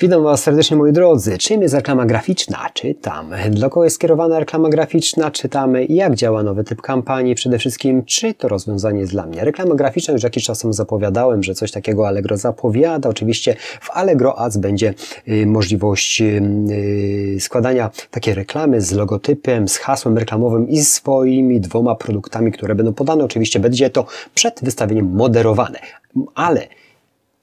Witam Was serdecznie moi drodzy. Czym jest reklama graficzna? Czytam. Dla kogo jest skierowana reklama graficzna? Czytamy. Jak działa nowy typ kampanii? Przede wszystkim, czy to rozwiązanie jest dla mnie? Reklama graficzna już jakiś czas temu zapowiadałem, że coś takiego Allegro zapowiada. Oczywiście w Allegro Ads będzie y, możliwość y, składania takiej reklamy z logotypem, z hasłem reklamowym i swoimi dwoma produktami, które będą podane. Oczywiście będzie to przed wystawieniem moderowane. Ale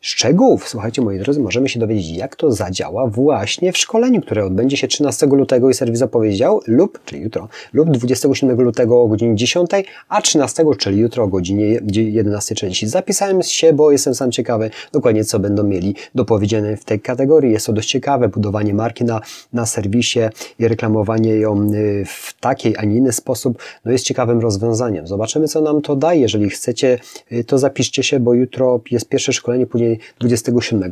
Szczegółów, słuchajcie moi drodzy, możemy się dowiedzieć, jak to zadziała właśnie w szkoleniu, które odbędzie się 13 lutego i serwis zapowiedział, lub, czyli jutro, lub 27 lutego o godzinie 10, a 13, czyli jutro o godzinie 11.30. Zapisałem się, bo jestem sam ciekawy dokładnie, co będą mieli do powiedzenia w tej kategorii. Jest to dość ciekawe, budowanie marki na, na serwisie i reklamowanie ją y, w takiej, a nie inny sposób, no jest ciekawym rozwiązaniem. Zobaczymy, co nam to daje. Jeżeli chcecie, y, to zapiszcie się, bo jutro jest pierwsze szkolenie, później 27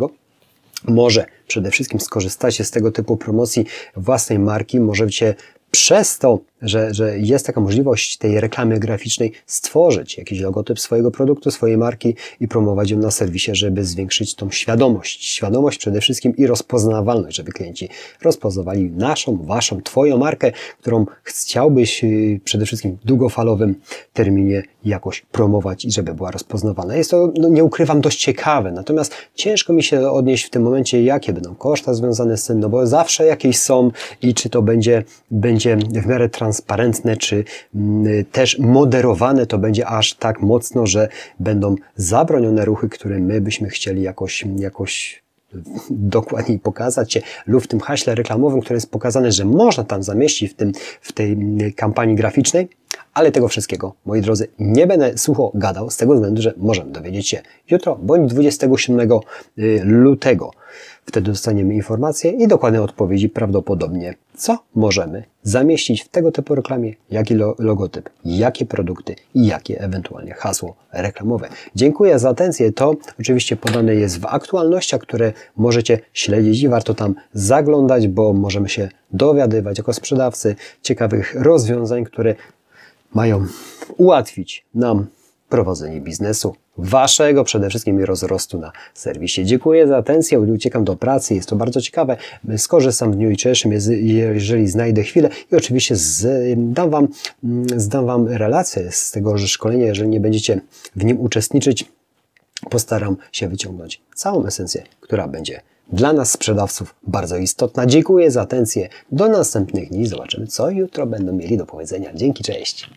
może przede wszystkim skorzystacie z tego typu promocji własnej marki, możecie przez to, że, że jest taka możliwość tej reklamy graficznej, stworzyć jakiś logotyp swojego produktu, swojej marki i promować ją na serwisie, żeby zwiększyć tą świadomość. Świadomość przede wszystkim i rozpoznawalność, żeby klienci rozpoznawali naszą, waszą, twoją markę, którą chciałbyś y, przede wszystkim w długofalowym terminie jakoś promować i żeby była rozpoznawana. Jest to, no nie ukrywam, dość ciekawe, natomiast ciężko mi się odnieść w tym momencie, jakie będą koszta związane z tym, no bo zawsze jakieś są i czy to będzie, będzie w miarę transparentne, czy mm, też moderowane, to będzie aż tak mocno, że będą zabronione ruchy, które my byśmy chcieli jakoś, jakoś dokładniej pokazać się lub w tym haśle reklamowym, które jest pokazane, że można tam zamieścić w, tym, w tej mm, kampanii graficznej, ale tego wszystkiego, moi drodzy, nie będę sucho gadał z tego względu, że możemy dowiedzieć się jutro bądź 27 y, lutego. Wtedy dostaniemy informacje i dokładne odpowiedzi prawdopodobnie, co możemy zamieścić w tego typu reklamie, jaki logotyp, jakie produkty i jakie ewentualnie hasło reklamowe. Dziękuję za atencję. To oczywiście podane jest w aktualnościach, które możecie śledzić i warto tam zaglądać, bo możemy się dowiadywać jako sprzedawcy ciekawych rozwiązań, które mają ułatwić nam prowadzenie biznesu. Waszego przede wszystkim i rozrostu na serwisie. Dziękuję za atencję, uciekam do pracy, jest to bardzo ciekawe. Skorzystam w dniu jutrzejszym, jeżeli znajdę chwilę i oczywiście zdam wam, zdam wam relację z tego szkolenia, jeżeli nie będziecie w nim uczestniczyć, postaram się wyciągnąć całą esencję, która będzie dla nas sprzedawców bardzo istotna. Dziękuję za atencję. Do następnych dni. Zobaczymy, co jutro będą mieli do powiedzenia. Dzięki, cześć.